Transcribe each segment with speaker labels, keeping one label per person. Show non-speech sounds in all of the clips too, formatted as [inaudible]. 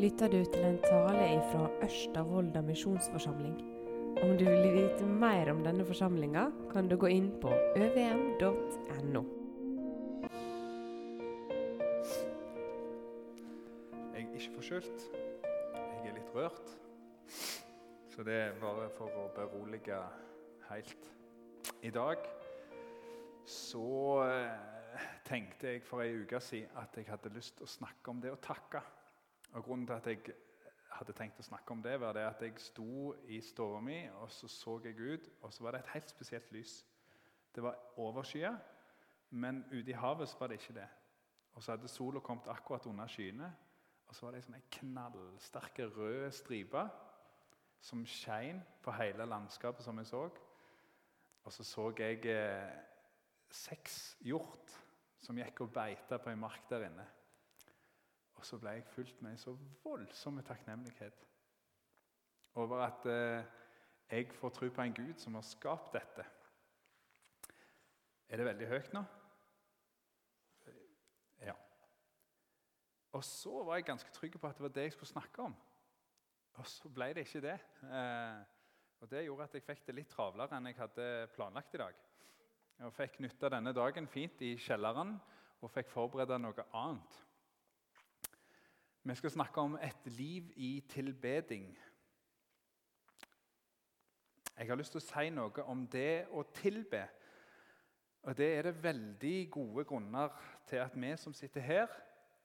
Speaker 1: lytter du til en tale fra Ørsta misjonsforsamling. Om du vil vite mer om denne forsamlinga, kan du gå inn på øvm.no.
Speaker 2: Jeg er ikke forkjølt. Jeg er litt rørt. Så det er bare for å berolige helt. I dag så eh, tenkte jeg for ei uke siden at jeg hadde lyst til å snakke om det å takke. Og Grunnen til at jeg hadde tenkt å snakke om det, var det at jeg sto i stua mi og så så jeg ut, og så var det et helt spesielt lys. Det var overskya, men ute i havet var det ikke det. Og så hadde sola kommet akkurat under skyene, og så var det ei knallsterk røde stripe som skein på hele landskapet som jeg så. Og så så jeg eh, seks hjort som gikk og beita på ei mark der inne. Og så ble jeg fulgt med en så voldsom takknemlighet over at eh, jeg får tro på en Gud som har skapt dette. Er det veldig høyt nå? Ja. Og så var jeg ganske trygg på at det var det jeg skulle snakke om. Og så ble det ikke det. Eh, og Det gjorde at jeg fikk det litt travlere enn jeg hadde planlagt i dag. Jeg fikk nytta denne dagen fint i kjelleren og fikk forberede noe annet. Vi skal snakke om et liv i tilbeding. Jeg har lyst til å si noe om det å tilbe. Og Det er det veldig gode grunner til at vi som sitter her,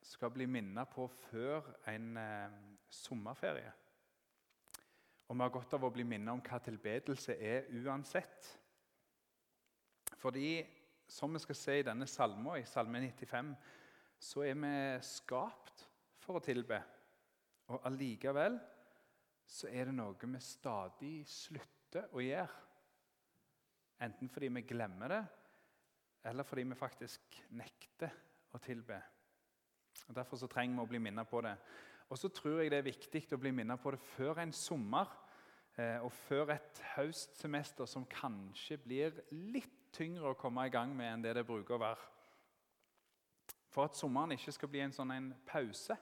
Speaker 2: skal bli minnet på før en eh, sommerferie. Og vi har godt av å bli minnet om hva tilbedelse er uansett. Fordi, som vi skal se i denne salmen, i Salme 95, så er vi skapt for å tilbe. Og allikevel så er det noe vi stadig slutter å gjøre. Enten fordi vi glemmer det, eller fordi vi faktisk nekter å tilbe. Og Derfor så trenger vi å bli minnet på det. Og så tror jeg det er viktig å bli minnet på det før en sommer eh, og før et høstsemester som kanskje blir litt tyngre å komme i gang med enn det det bruker å være. For at sommeren ikke skal bli en sånn en pause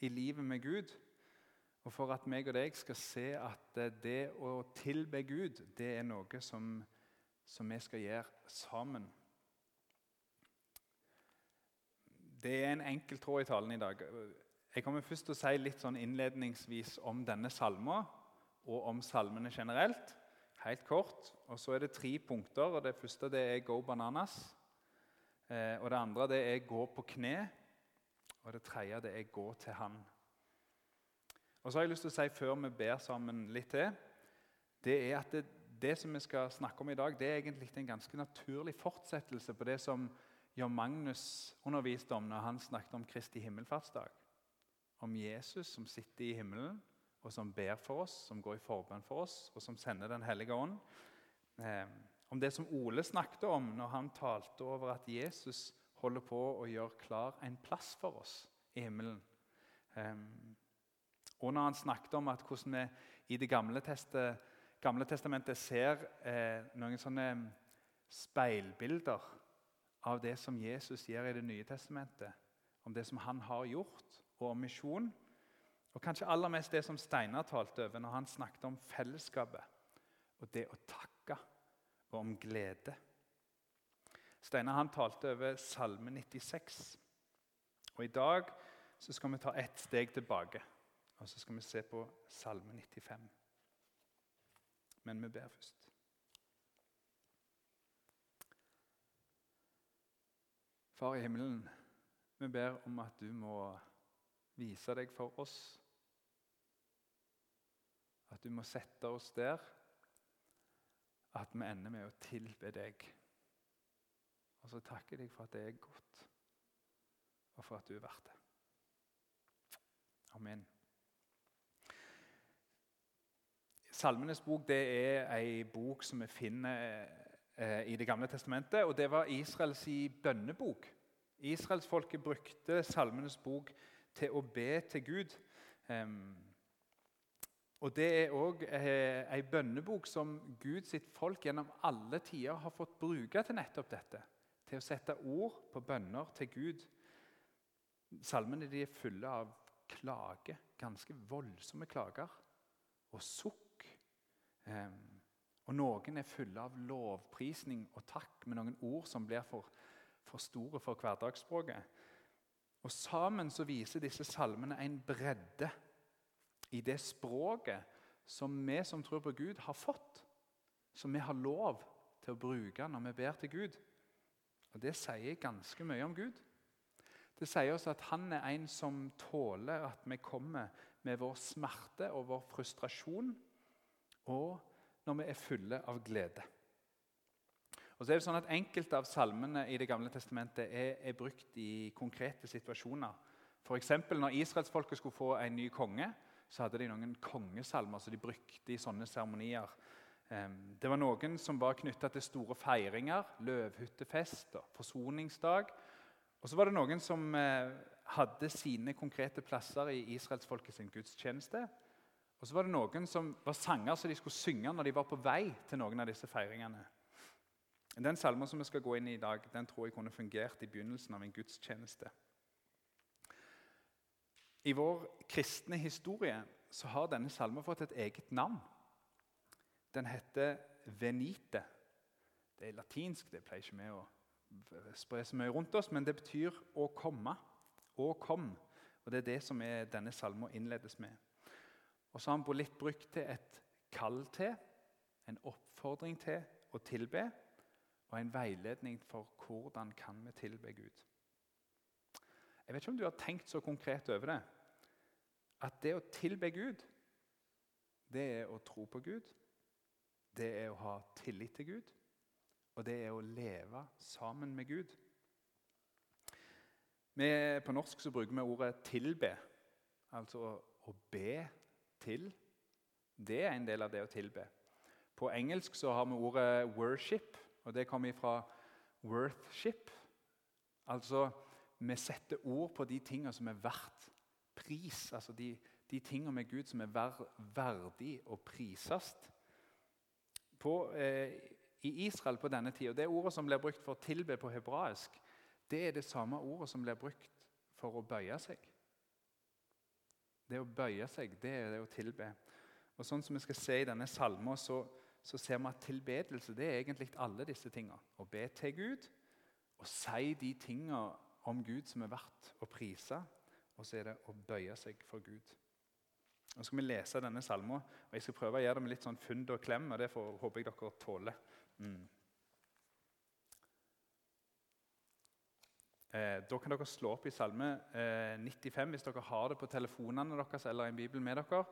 Speaker 2: i livet med Gud. Og for at meg og deg skal se at eh, det å tilbe Gud, det er noe som, som vi skal gjøre sammen. Det er en enkel tråd i talen i dag. Jeg kommer først til å si litt sånn innledningsvis om denne salma og om salmene generelt. Helt kort. Og Så er det tre punkter. og Det første det er 'go bananas'. Eh, og Det andre det er 'gå på kne'. Og det tredje det er 'gå til Han'. Og så har jeg lyst til å si Før vi ber sammen litt til, det er at det, det som vi skal snakke om i dag, det er egentlig en ganske naturlig fortsettelse på det som Jan Magnus underviste om når han snakket om Kristi himmelfartsdag. Om Jesus som sitter i himmelen, og som ber for oss, som går i forbønn for oss, og som sender Den hellige ånd. Eh, om det som Ole snakket om når han talte over at Jesus holder på å gjøre klar en plass for oss i himmelen. Um, og når han snakket om at hvordan vi i Det gamle, testet, gamle testamentet ser eh, noen sånne speilbilder av det som Jesus gjør i Det nye testamentet, om det som han har gjort, og om misjon. Og kanskje aller mest det som Steinar talte over når han snakket om fellesskapet og det å takke, og om glede. Steinar han talte over Salme 96. Og I dag så skal vi ta ett steg tilbake, og så skal vi se på Salme 95. Men vi ber først. Far i himmelen, vi ber om at du må vise deg for oss. At du må sette oss der at vi ender med å tilbe deg. Og så takker jeg deg for at det er godt, og for at du er verdt det. Amen. Salmenes bok det er ei bok som vi finner eh, i Det gamle testamentet. og Det var Israels bønnebok. Israelsfolket brukte Salmenes bok til å be til Gud. Og Det er òg eh, ei bønnebok som Guds folk gjennom alle tider har fått bruke til nettopp dette til å sette ord på bønner til Gud. Salmene de er fulle av klage, ganske voldsomme klager, og sukk. Og noen er fulle av lovprisning og takk med noen ord som blir for, for store for hverdagsspråket. Og Sammen så viser disse salmene en bredde i det språket som vi som tror på Gud, har fått. Som vi har lov til å bruke når vi ber til Gud. Og Det sier ganske mye om Gud. Det sier oss at han er en som tåler at vi kommer med vår smerte og vår frustrasjon, og når vi er fulle av glede. Og så er det sånn at Enkelte av salmene i Det gamle testamentet er, er brukt i konkrete situasjoner. F.eks. når israelsfolket skulle få en ny konge, så hadde de noen kongesalmer som de brukte i sånne seremonier. Det var noen som var knytta til store feiringer, løvhyttefest og forsoningsdag. Og så var det noen som eh, hadde sine konkrete plasser i israelsfolket sin gudstjeneste. Og så var det noen som var sanger som de skulle synge når de var på vei til noen av disse feiringene. Den salmen som vi skal gå inn i i dag, den tror jeg kunne fungert i begynnelsen av en gudstjeneste. I vår kristne historie så har denne salmen fått et eget navn. Den heter 'venite'. Det er latinsk, det pleier ikke vi å spre så mye rundt oss, men det betyr 'å komme'. Å kom. Og Det er det som er denne salmen innledes med. Og så har han litt brukt til et kall til, en oppfordring til å tilbe, og en veiledning for hvordan kan vi tilbe Gud. Jeg vet ikke om du har tenkt så konkret over det. At det å tilbe Gud, det er å tro på Gud det er å ha tillit til Gud, og det er å leve sammen med Gud. Vi, på norsk så bruker vi ordet 'tilbe', altså å, å be til. Det er en del av det å tilbe. På engelsk så har vi ordet 'worship', og det kommer fra 'worthship'. Altså vi setter ord på de tingene som er verdt pris, altså de, de tingene med Gud som er ver, verdig å prises på, eh, i Israel på denne tida. Det ordet som blir brukt for å tilbe på hebraisk, det er det samme ordet som blir brukt for å bøye seg. Det å bøye seg, det er det å tilbe. Og sånn som vi skal se i denne salmen, så, så, ser vi at tilbedelse det er egentlig alle disse tingene. Å be til Gud, og si de tingene om Gud som er verdt å prise. Og så er det å bøye seg for Gud. Nå skal vi lese denne salmen, og jeg skal prøve å gjøre det med litt sånn fund og klem. og Det håper jeg dere tåler. Mm. Eh, da kan dere slå opp i Salme eh, 95 hvis dere har det på telefonene deres eller en bibel med dere.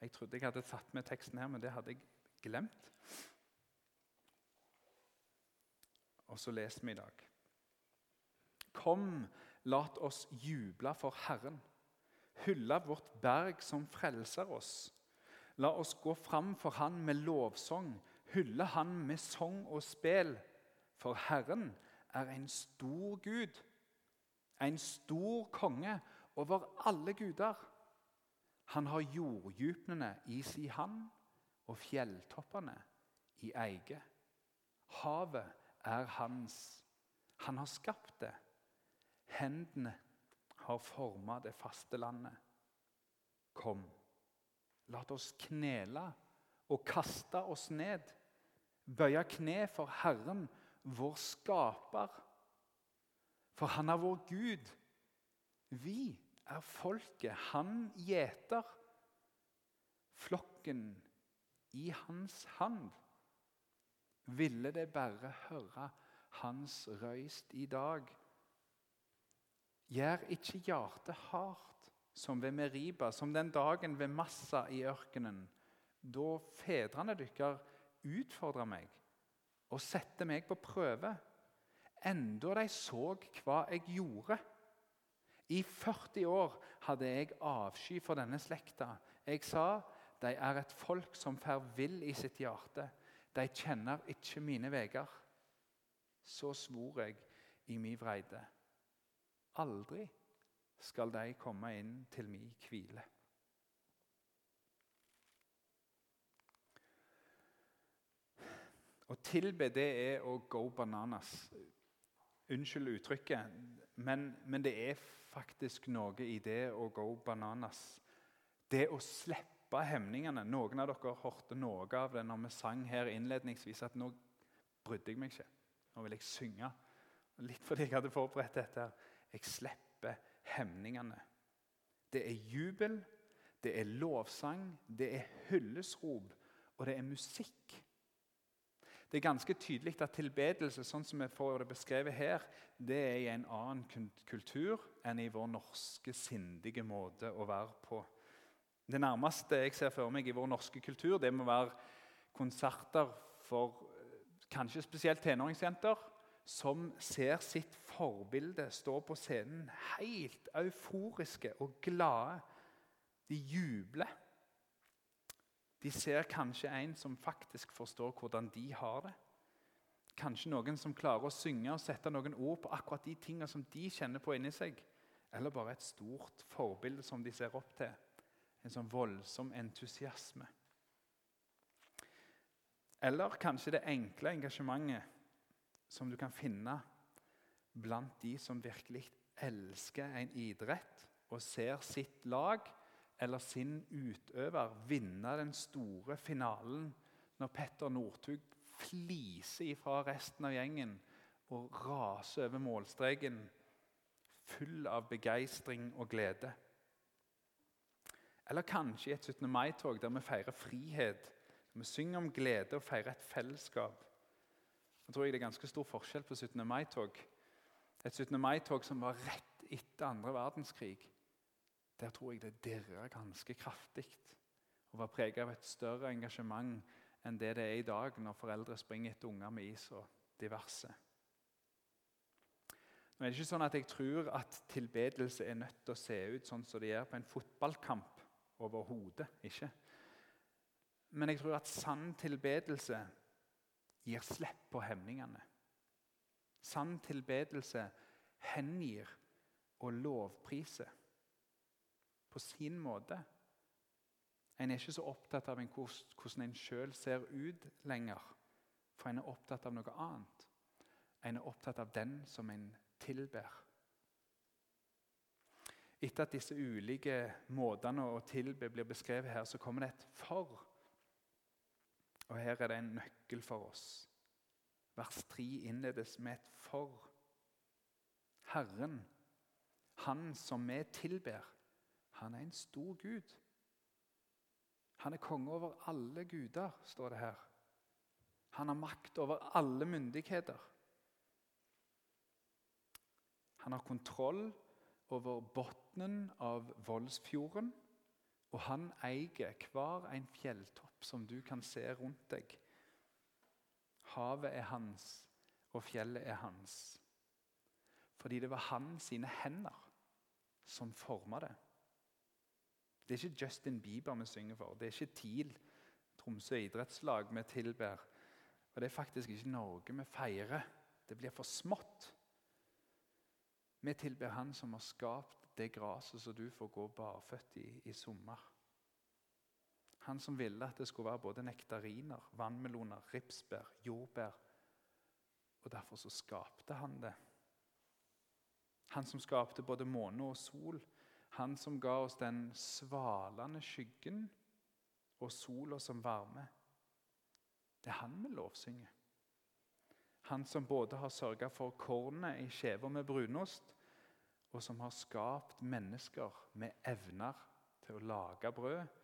Speaker 2: Jeg trodde jeg hadde tatt med teksten her, men det hadde jeg glemt. Og så leser vi i dag. Kom, lat oss juble for Herren hylle vårt berg som frelser oss. La oss gå fram for Han med lovsang, hylle Han med sang og spel. For Herren er en stor Gud, en stor konge over alle guder. Han har jorddjupene i si hand og fjelltoppene i eie. Havet er hans. Han har skapt det. Hendene har forma det faste landet. Kom, la oss knele og kaste oss ned. Bøye kne for Herren, vår skaper. For han er vår Gud. Vi er folket han gjeter. Flokken i hans hand. Ville det bare høre hans røyst i dag. Gjør ikke hjertet hardt som ved Meriba, som den dagen ved Massa i ørkenen, da fedrene deres utfordra meg og satte meg på prøve, enda de så hva jeg gjorde. I 40 år hadde jeg avsky for denne slekta. Jeg sa de er et folk som fer vill i sitt hjerte. De kjenner ikke mine veier. Så svor jeg i min vreide. Aldri skal de komme inn til min hvile. Å tilbe det er å go bananas. Unnskyld uttrykket, Men, men det er faktisk noe i det å go bananas. Det å slippe hemningene. Noen av dere hørte noe av det når vi sang her innledningsvis, at nå brydde jeg meg ikke. Nå vil jeg synge. Litt fordi jeg hadde forberedt dette. Jeg slipper hemningene. Det er jubel, det er lovsang, det er hyllesrop, og det er musikk. Det er ganske tydelig at tilbedelse sånn som vi får det beskrevet her, det er i en annen kultur enn i vår norske, sindige måte å være på. Det nærmeste jeg ser for meg i vår norske kultur, det må være konserter for kanskje spesielt tenåringsjenter som ser sitt forbilde står på scenen helt euforiske og glade. De jubler. De ser kanskje en som faktisk forstår hvordan de har det. Kanskje noen som klarer å synge og sette noen ord på akkurat de tingene som de kjenner på inni seg. Eller bare et stort forbilde som de ser opp til. En sånn voldsom entusiasme. Eller kanskje det enkle engasjementet som du kan finne blant de som virkelig elsker en idrett og ser sitt lag eller sin utøver vinne den store finalen når Petter Northug fliser ifra resten av gjengen og raser over målstreken full av begeistring og glede. Eller kanskje i et 17. mai-tog der vi feirer frihet. Vi synger om glede og feirer et fellesskap. Jeg tror jeg det er ganske stor forskjell på 17. mai-tog. Et 17. mai-tog som var rett etter andre verdenskrig der tror jeg det dirra ganske kraftig og var preget av et større engasjement enn det det er i dag når foreldre springer etter unger med is og diverse. Nå er det ikke sånn at Jeg tror at tilbedelse er nødt til å se ut sånn som det gjør på en fotballkamp. Overhodet ikke. Men jeg tror at sann tilbedelse gir slipp på hemningene. Sann tilbedelse hengir og lovpriser på sin måte. En er ikke så opptatt av en, hvordan en sjøl ser ut lenger, for en er opptatt av noe annet. En er opptatt av den som en tilber. Etter at disse ulike måtene å tilbe blir beskrevet her, så kommer det et 'for'. Og Her er det en nøkkel for oss. Vers 3 innledes med et 'for'. Herren, Han som vi tilber, han er en stor gud. Han er konge over alle guder, står det her. Han har makt over alle myndigheter. Han har kontroll over bunnen av Voldsfjorden, og han eier hver en fjelltopp som du kan se rundt deg. Havet er hans, og fjellet er hans. Fordi det var han sine hender som forma det. Det er ikke Justin Bieber vi synger for. Det er ikke TIL, Tromsø idrettslag, vi tilber. Og det er faktisk ikke Norge vi feirer. Det blir for smått. Vi tilber Han som har skapt det gresset som du får gå barføtt i i sommer. Han som ville at det skulle være både nektariner, vannmeloner, ripsbær, jordbær. Og derfor så skapte han det. Han som skapte både måne og sol han som ga oss den svalende skyggen og sola som varme. Det er han vi lovsynger. Han som både har sørga for kornet i skiva med brunost, og som har skapt mennesker med evner til å lage brød.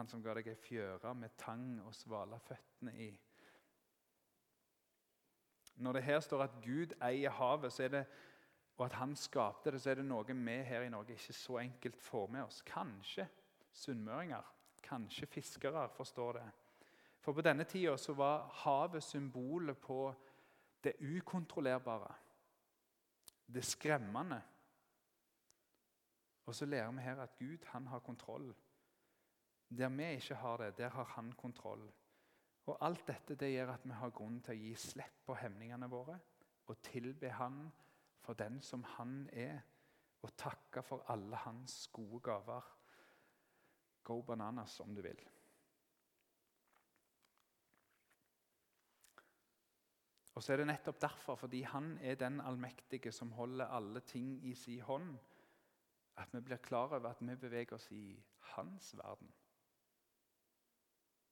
Speaker 2: Han som ga deg ei fjøre med tang og svala føttene i. Når det her står at Gud eier havet, det og at han skapte det, så er det noe vi her i Norge ikke så enkelt får med oss. Kanskje sunnmøringer, kanskje fiskere forstår det. For på denne tida så var havet symbolet på det ukontrollerbare, det skremmende. Og så lærer vi her at Gud han har kontroll. Der vi ikke har det, der har han kontroll. Og Alt dette det gjør at vi har grunn til å gi slipp på hemningene våre og tilbe Han for den som han er, og takke for alle hans gode gaver. Go bananas, om du vil. Og så er det nettopp derfor, fordi han er den allmektige som holder alle ting i sin hånd, at vi blir klar over at vi beveger oss i hans verden.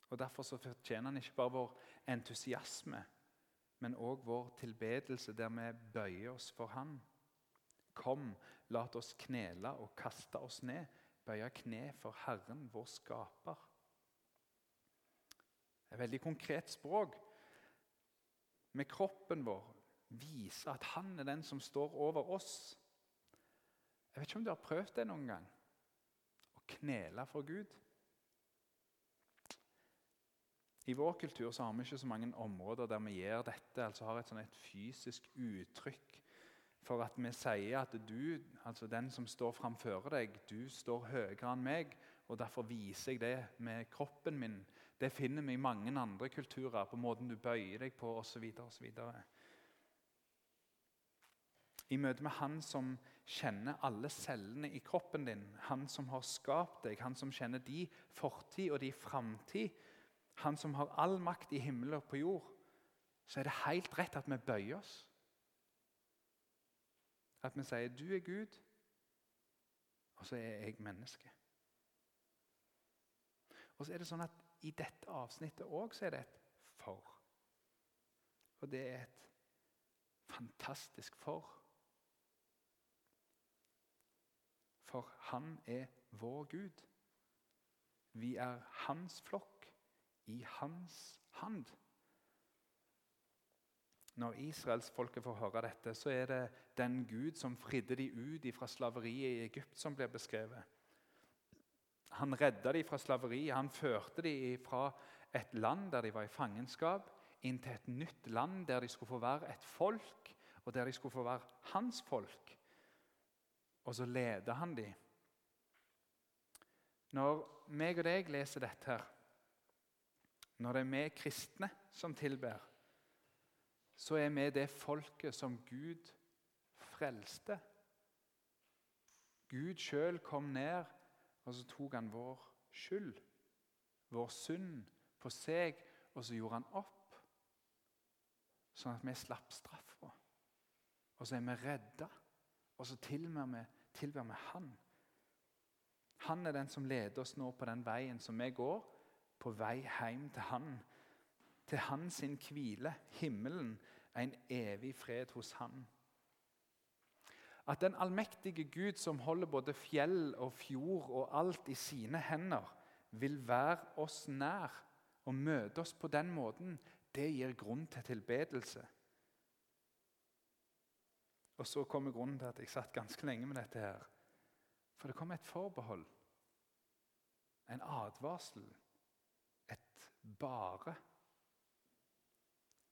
Speaker 2: Og Derfor så fortjener han ikke bare vår entusiasme, men òg vår tilbedelse, der vi bøyer oss for Han. Kom, la oss knele og kaste oss ned, bøye kne for Herren, vår skaper. Det er veldig konkret språk. Med kroppen vår viser at Han er den som står over oss. Jeg vet ikke om du har prøvd det noen gang, å knele for Gud. I vår kultur så har vi ikke så mange områder der vi gjør dette, altså har et, sånn et fysisk uttrykk for at vi sier at du, altså den som står framfor deg, du står høyere enn meg, og derfor viser jeg det med kroppen min. Det finner vi i mange andre kulturer, på måten du bøyer deg på osv. I møte med Han som kjenner alle cellene i kroppen din, Han som har skapt deg, Han som kjenner de fortid og de framtid, han som har all makt i himmelen og på jord, så er det helt rett at vi bøyer oss. At vi sier 'du er Gud', og så er jeg menneske. Og så er det sånn at I dette avsnittet òg er det et 'for'. Og det er et fantastisk 'for'. For han er vår Gud. Vi er hans flokk i hans hand. Når israelsfolket får høre dette, så er det den Gud som fridde de ut fra slaveriet i Egypt, som blir beskrevet. Han redda de fra slaveri. Han førte de fra et land der de var i fangenskap, inn til et nytt land der de skulle få være et folk, og der de skulle få være hans folk. Og så leder han de. Når meg og deg leser dette her, når det er vi kristne som tilber, så er vi det folket som Gud frelste. Gud sjøl kom ned, og så tok han vår skyld, vår synd, på seg, og så gjorde han opp. Sånn at vi slapp straffa. Og så er vi redda, og så tilber vi, tilber vi Han. Han er den som leder oss nå på den veien som vi går på vei hjem til Han. Til Han sin hvile, himmelen, en evig fred hos Han. At den allmektige Gud, som holder både fjell og fjord og alt i sine hender, vil være oss nær og møte oss på den måten, det gir grunn til tilbedelse. Og så kommer grunnen til at jeg satt ganske lenge med dette. her. For det kom et forbehold, en advarsel bare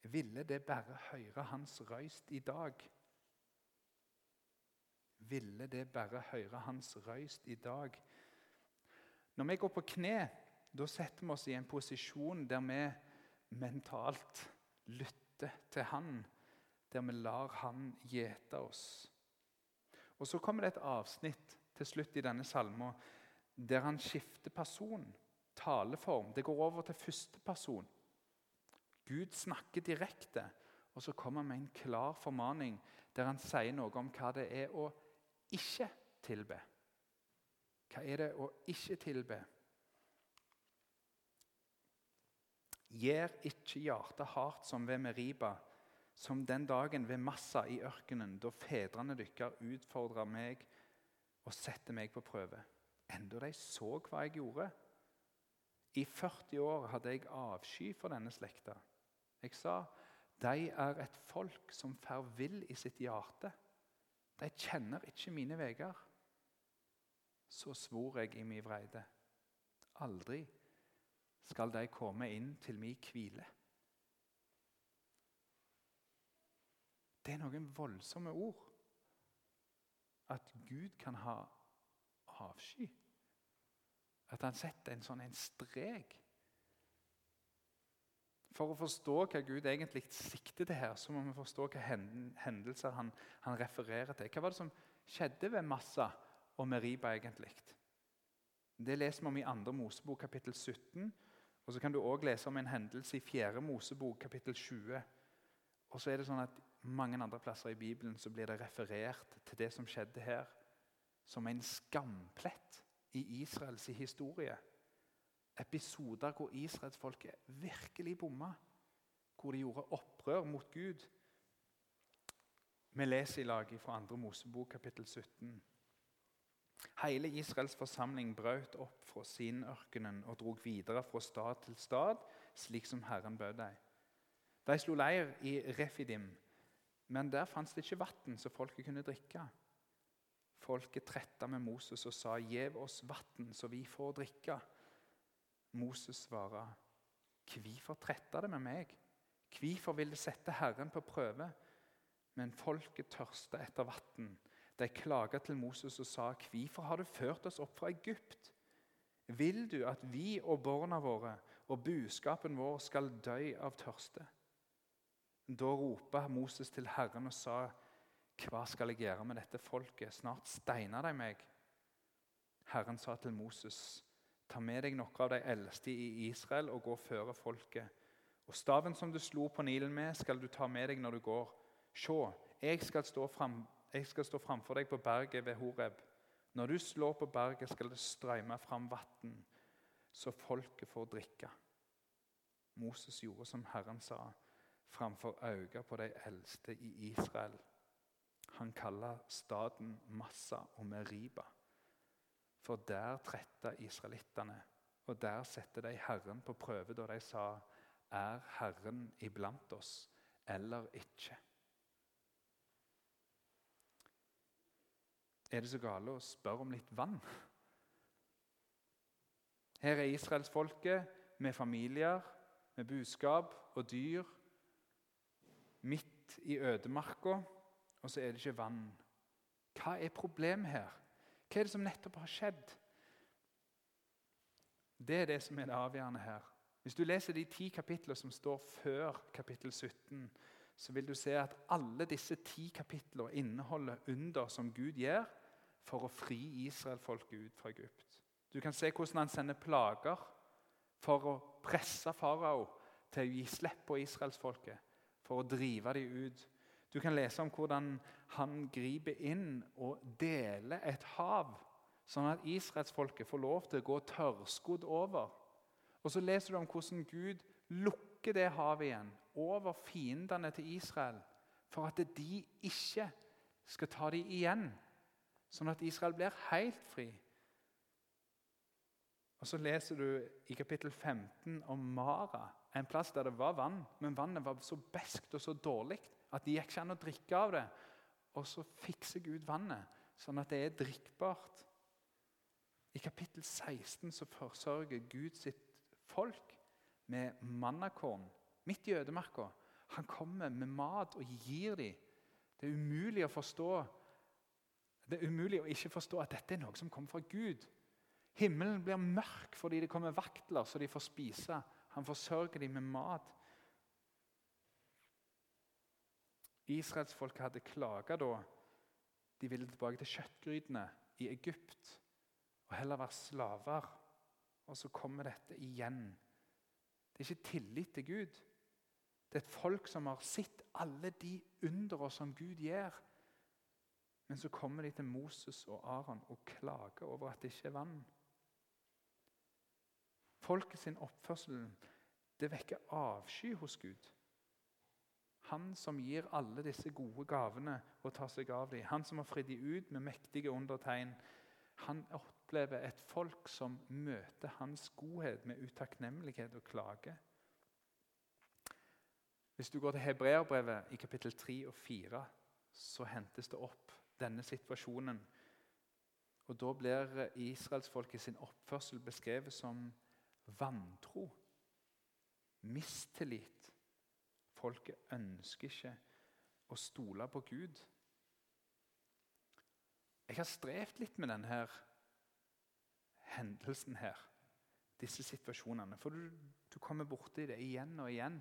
Speaker 2: Ville det bare høre hans røyst i dag? Ville det bare høre hans røyst i dag? Når vi går på kne, da setter vi oss i en posisjon der vi mentalt lytter til Han, der vi lar Han gjete oss. Og Så kommer det et avsnitt til slutt i denne salmen der han skifter person taleform. Det går over til første person. Gud snakker direkte, og så kommer han med en klar formaning der han sier noe om hva det er å ikke tilbe. Hva er det å ikke tilbe? Gjør ikke hjertet hardt som ved Meriba, som den dagen ved Massa i ørkenen, da fedrene deres utfordra meg og sette meg på prøve. Enda de så hva jeg gjorde. I 40 år hadde jeg avsky for denne slekta. Jeg sa de er et folk som fer vill i sitt hjerte. De kjenner ikke mine veier. Så svor jeg i min vreide. Aldri skal de komme inn til min hvile. Det er noen voldsomme ord. At Gud kan ha avsky. At han setter en sånn en strek. For å forstå hva Gud egentlig sikter til her, så må vi forstå hva hendelser han, han, refererer til. Hva var det som skjedde ved Massa og Meriba egentlig? Det leser vi om i 2. Mosebok kapittel 17. Og så kan du òg lese om en hendelse i 4. Mosebok kapittel 20. Og så er det sånn at Mange andre plasser i Bibelen så blir det referert til det som skjedde her, som en skamplett i Israels historie. Episoder hvor israelsfolket virkelig bomma. Hvor de gjorde opprør mot Gud. Vi leser i lag fra 2. Mosebok kapittel 17. Hele Israels forsamling brøt opp fra sin ørkenen og drog videre fra stad til stad, slik som Herren bød dem. De slo leir i Refidim, men der fantes det ikke vann så folket kunne drikke. Folket tretta med Moses og sa, 'Gjev oss vann, så vi får drikke.' Moses svarer, 'Hvorfor tretta det med meg?' 'Hvorfor vil det sette Herren på prøve?' Men folket tørsta etter vann. De klaga til Moses og sa, 'Hvorfor har du ført oss opp fra Egypt?' 'Vil du at vi og barna våre og buskapen vår skal dø av tørste?' Da ropa Moses til Herren og sa, 'Hva skal jeg gjøre med dette folket? Snart steiner de meg.' Herren sa til Moses, 'Ta med deg noen av de eldste i Israel og gå føre folket.' 'Og staven som du slo på Nilen med, skal du ta med deg når du går.' 'Se, jeg skal stå, fram, jeg skal stå framfor deg på berget ved Horeb.' 'Når du slår på berget, skal det strømme fram vann, så folket får drikke.' Moses gjorde som Herren sa framfor øynene på de eldste i Israel. Han kaller staden Massa og Meriba. For der tretta israelittene, og der setter de Herren på prøve da de sa:" Er Herren iblant oss eller ikke? Er det så gale å spørre om litt vann? Her er israelsfolket med familier, med buskap og dyr midt i ødemarka, og så er det ikke vann. Hva er problemet her? Hva er det som nettopp har skjedd? Det er det som er det avgjørende her. Hvis du leser de ti kapitlene som står før kapittel 17, så vil du se at alle disse ti kapitlene inneholder under som Gud gjør for å fri Israelfolket ut fra Egypt. Du kan se hvordan han sender plager for å presse farao til å gi slipp på israelsfolket for å drive dem ut. Du kan lese om hvordan han griper inn og deler et hav, sånn at israelsfolket får lov til å gå tørrskodd over. Og så leser du om hvordan Gud lukker det havet igjen over fiendene til Israel, for at de ikke skal ta dem igjen, sånn at Israel blir helt fri. Og Så leser du i kapittel 15 om Mara, en plass der det var vann, men vannet var så beskt og så dårlig at det gikk ikke an å drikke av det. Og så fikser Gud vannet, sånn at det er drikkbart. I kapittel 16 så forsørger Gud sitt folk med mannakorn midt i ødemarka. Han kommer med mat og gir dem. Det er umulig å forstå Det er umulig å ikke forstå at dette er noe som kommer fra Gud. Himmelen blir mørk fordi det kommer vaktler så de får spise. Han forsørger dem med mat. Israelsfolket hadde klaga da. De ville tilbake til kjøttgrytene i Egypt og heller være slaver. Og så kommer dette igjen. Det er ikke tillit til Gud. Det er et folk som har sett alle de undere som Gud gjør. Men så kommer de til Moses og Aron og klager over at det ikke er vann. Folket sin oppførsel det vekker avsky hos Gud. Han som gir alle disse gode gavene og tar seg av dem. Han som har fridd dem ut med mektige undertegn. Han opplever et folk som møter hans godhet med utakknemlighet og klage. Hvis du går til Hebreerbrevet i kapittel 3 og 4, så hentes det opp denne situasjonen. Og Da blir israelsfolket sin oppførsel beskrevet som vantro, mistillit. Folket ønsker ikke å stole på Gud. Jeg har strevd litt med denne hendelsen her, disse situasjonene. For du, du kommer borti det igjen og igjen.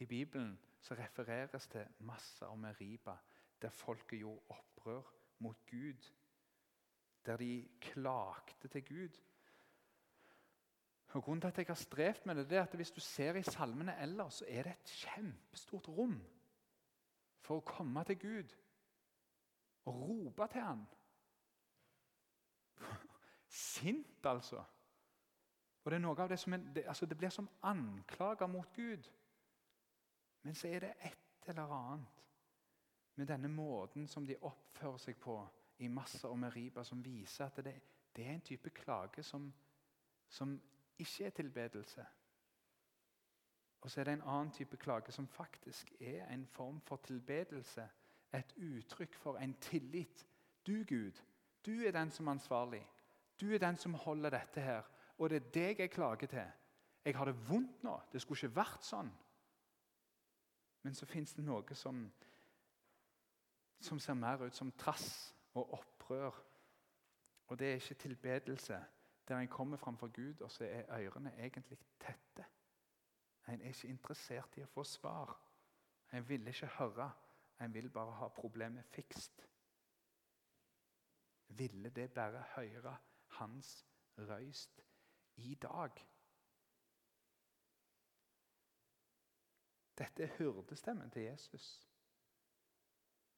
Speaker 2: I Bibelen så refereres det masse om Meriba, der folket gjorde opprør mot Gud. Der de klagde til Gud. Og Grunnen til at jeg har strevd med det, er at hvis du ser i salmene ellers, så er det et kjempestort rom for å komme til Gud og rope til han. Sint, altså. Og Det er noe av det som er, det, altså det blir som anklager mot Gud. Men så er det et eller annet med denne måten som de oppfører seg på i Massa og Meriba, som viser at det, det er en type klage som, som ikke er tilbedelse. Og så er det en annen type klage som faktisk er en form for tilbedelse. Et uttrykk for en tillit. Du, Gud, du er den som er ansvarlig. Du er den som holder dette her. Og det er deg jeg klager til. Jeg har det vondt nå. Det skulle ikke vært sånn. Men så fins det noe som, som ser mer ut som trass og opprør. Og det er ikke tilbedelse der en kommer framfor Gud, og så er ørene egentlig tette. En er ikke interessert i å få svar. En vil ikke høre. En vil bare ha problemet fikst. Ville det bare høre hans røyst i dag? Dette er hyrdestemmen til Jesus.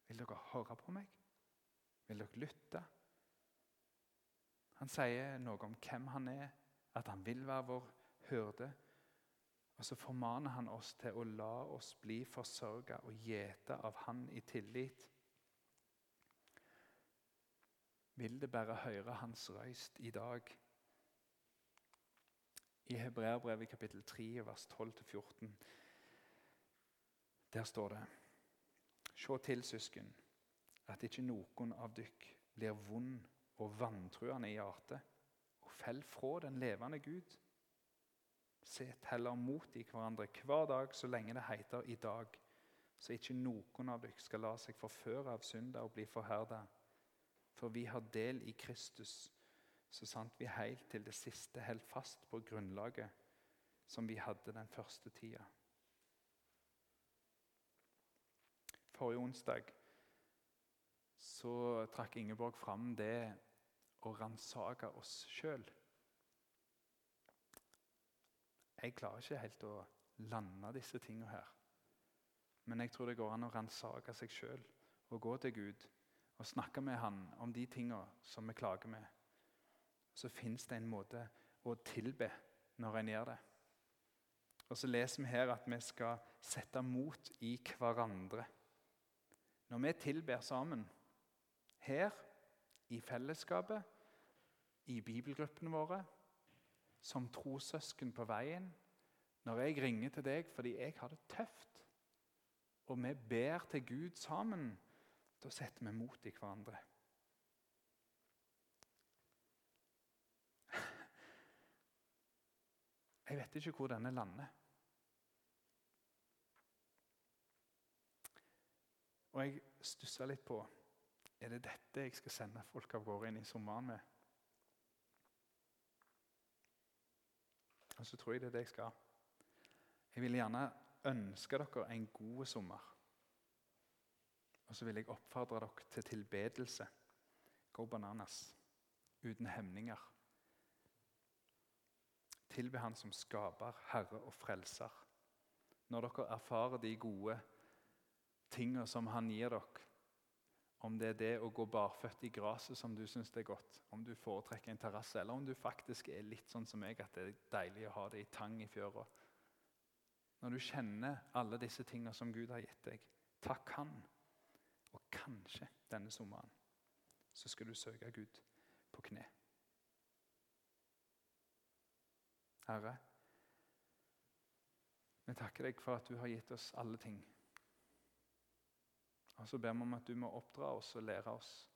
Speaker 2: Vil dere høre på meg? Vil dere lytte? Han sier noe om hvem han er, at han vil være vår hyrde. Og så formaner han oss til å la oss bli forsørga og gjete av han i tillit. Vil det bare høre hans røyst i dag? I Hebreerbrevet kapittel 3, vers 12-14, der står det Se til, søsken, at ikke noen av dykk blir vond og vantruende i hjertet, og fell fra den levende Gud. Set heller mot i hverandre hver dag så lenge det heter i dag, så ikke noen av dere skal la seg forføre av synder og bli forherda. For vi har del i Kristus, så sant vi helt til det siste holdt fast på grunnlaget som vi hadde den første tida. Forrige onsdag så trakk Ingeborg fram det å ransake oss sjøl. Jeg klarer ikke helt å lande disse tingene her. Men jeg tror det går an å ransake seg sjøl og gå til Gud og snakke med Han om de tingene som vi klager med. Så fins det en måte å tilbe når en gjør det. Og Så leser vi her at vi skal sette mot i hverandre. Når vi tilber sammen, her i fellesskapet, i bibelgruppene våre, som trossøsken på veien, når jeg ringer til deg fordi jeg har det tøft, og vi ber til Gud sammen, da setter vi mot i hverandre. [laughs] Jeg vet ikke hvor denne lander. Og jeg stussa litt på er det dette jeg skal sende folk av gårde inn i sommeren med? Og så tror jeg det er det jeg skal. Jeg vil gjerne ønske dere en god sommer. Og så vil jeg oppfordre dere til tilbedelse. Go bananas. Uten hemninger. Tilbe Han som skaper, Herre og Frelser. Når dere erfarer de gode tingene som Han gir dere, om det er det å gå barføtt i gresset som du syns er godt, om du foretrekker en terrasse, eller om du faktisk er litt sånn som meg, at det er deilig å ha det i tang i fjøra. Når du kjenner alle disse tingene som Gud har gitt deg, takk Han. Og kanskje denne sommeren så skal du søke Gud på kne. Herre, vi takker deg for at du har gitt oss alle ting. Og så ber vi om at du må oppdra oss og lære oss.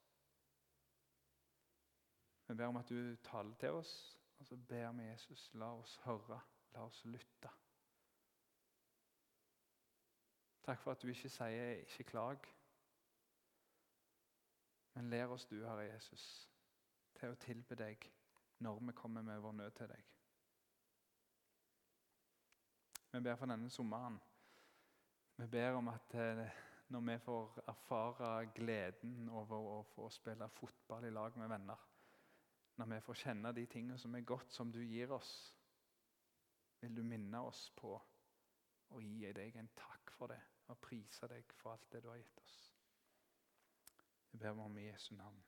Speaker 2: Vi ber om at du taler til oss, og så ber vi Jesus, la oss høre, la oss lytte. Takk for at du ikke sier 'ikke klag', men lær oss du, Herre Jesus, til å tilbe deg når vi kommer med vår nød til deg. Vi ber for denne sommeren. Vi ber om at eh, når vi får erfare gleden over å få spille fotball i lag med venner. Når vi får kjenne de tingene som er godt, som du gir oss, vil du minne oss på å gi deg en takk for det. og prise deg for alt det du har gitt oss. Det ber vi om i Jesu navn.